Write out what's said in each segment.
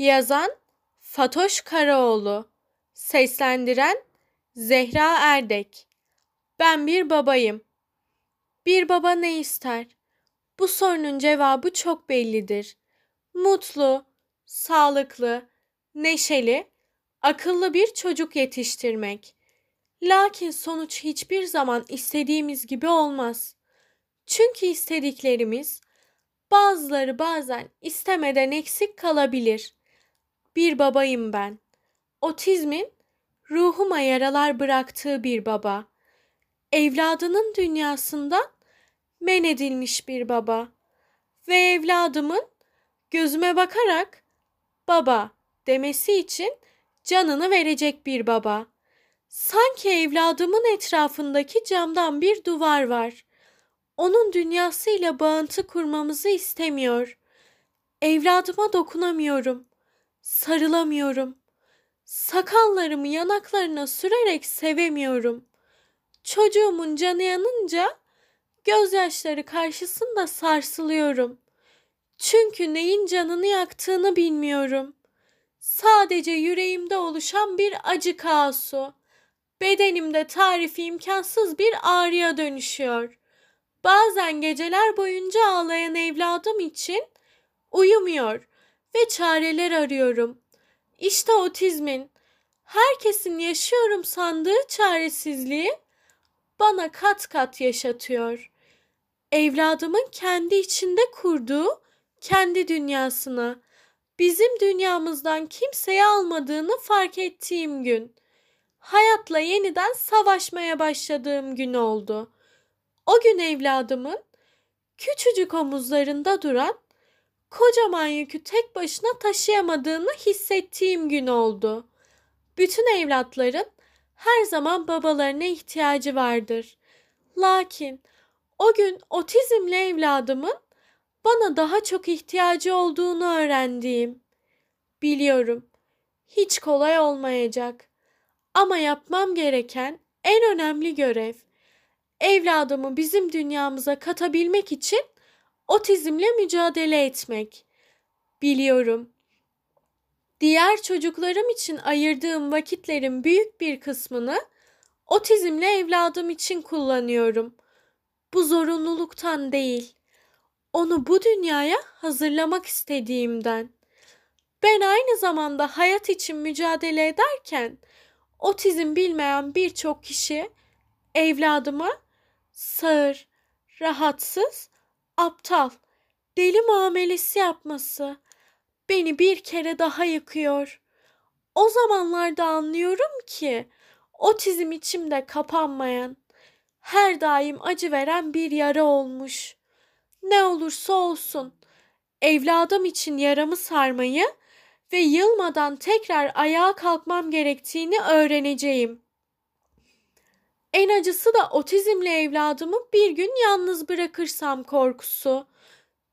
Yazan Fatoş Karaoğlu Seslendiren Zehra Erdek Ben bir babayım. Bir baba ne ister? Bu sorunun cevabı çok bellidir. Mutlu, sağlıklı, neşeli, akıllı bir çocuk yetiştirmek. Lakin sonuç hiçbir zaman istediğimiz gibi olmaz. Çünkü istediklerimiz bazıları bazen istemeden eksik kalabilir. Bir babayım ben. Otizmin ruhuma yaralar bıraktığı bir baba. Evladının dünyasından men edilmiş bir baba. Ve evladımın gözüme bakarak baba demesi için canını verecek bir baba. Sanki evladımın etrafındaki camdan bir duvar var. Onun dünyasıyla bağıntı kurmamızı istemiyor. Evladıma dokunamıyorum. Sarılamıyorum. Sakallarımı yanaklarına sürerek sevemiyorum. Çocuğumun canı yanınca gözyaşları karşısında sarsılıyorum. Çünkü neyin canını yaktığını bilmiyorum. Sadece yüreğimde oluşan bir acı kaosu. Bedenimde tarifi imkansız bir ağrıya dönüşüyor. Bazen geceler boyunca ağlayan evladım için uyumuyor ve çareler arıyorum. İşte otizmin herkesin yaşıyorum sandığı çaresizliği bana kat kat yaşatıyor. Evladımın kendi içinde kurduğu kendi dünyasına, bizim dünyamızdan kimseye almadığını fark ettiğim gün. Hayatla yeniden savaşmaya başladığım gün oldu. O gün evladımın küçücük omuzlarında duran kocaman yükü tek başına taşıyamadığını hissettiğim gün oldu. Bütün evlatların her zaman babalarına ihtiyacı vardır. Lakin o gün otizmli evladımın bana daha çok ihtiyacı olduğunu öğrendiğim. Biliyorum. Hiç kolay olmayacak. Ama yapmam gereken en önemli görev evladımı bizim dünyamıza katabilmek için otizmle mücadele etmek. Biliyorum. Diğer çocuklarım için ayırdığım vakitlerin büyük bir kısmını otizmli evladım için kullanıyorum. Bu zorunluluktan değil. Onu bu dünyaya hazırlamak istediğimden. Ben aynı zamanda hayat için mücadele ederken otizm bilmeyen birçok kişi evladıma sağır, rahatsız, aptal, deli muamelesi yapması beni bir kere daha yıkıyor. O zamanlarda anlıyorum ki otizm içimde kapanmayan, her daim acı veren bir yara olmuş. Ne olursa olsun evladım için yaramı sarmayı ve yılmadan tekrar ayağa kalkmam gerektiğini öğreneceğim. En acısı da otizmli evladımı bir gün yalnız bırakırsam korkusu.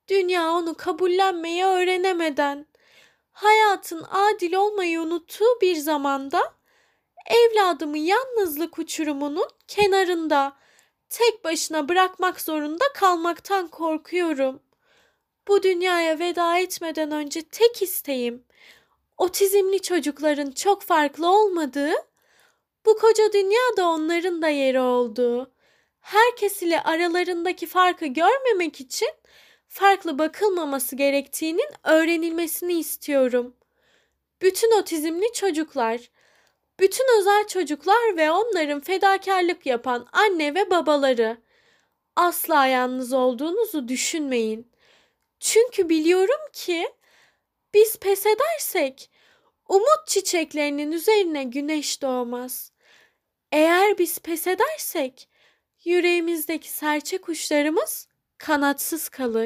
Dünya onu kabullenmeyi öğrenemeden, hayatın adil olmayı unuttuğu bir zamanda evladımı yalnızlık uçurumunun kenarında tek başına bırakmak zorunda kalmaktan korkuyorum. Bu dünyaya veda etmeden önce tek isteğim otizmli çocukların çok farklı olmadığı, bu koca dünyada onların da yeri olduğu, herkes ile aralarındaki farkı görmemek için farklı bakılmaması gerektiğinin öğrenilmesini istiyorum. Bütün otizmli çocuklar, bütün özel çocuklar ve onların fedakarlık yapan anne ve babaları asla yalnız olduğunuzu düşünmeyin. Çünkü biliyorum ki biz pes edersek umut çiçeklerinin üzerine güneş doğmaz. Eğer biz pes edersek yüreğimizdeki serçe kuşlarımız kanatsız kalır.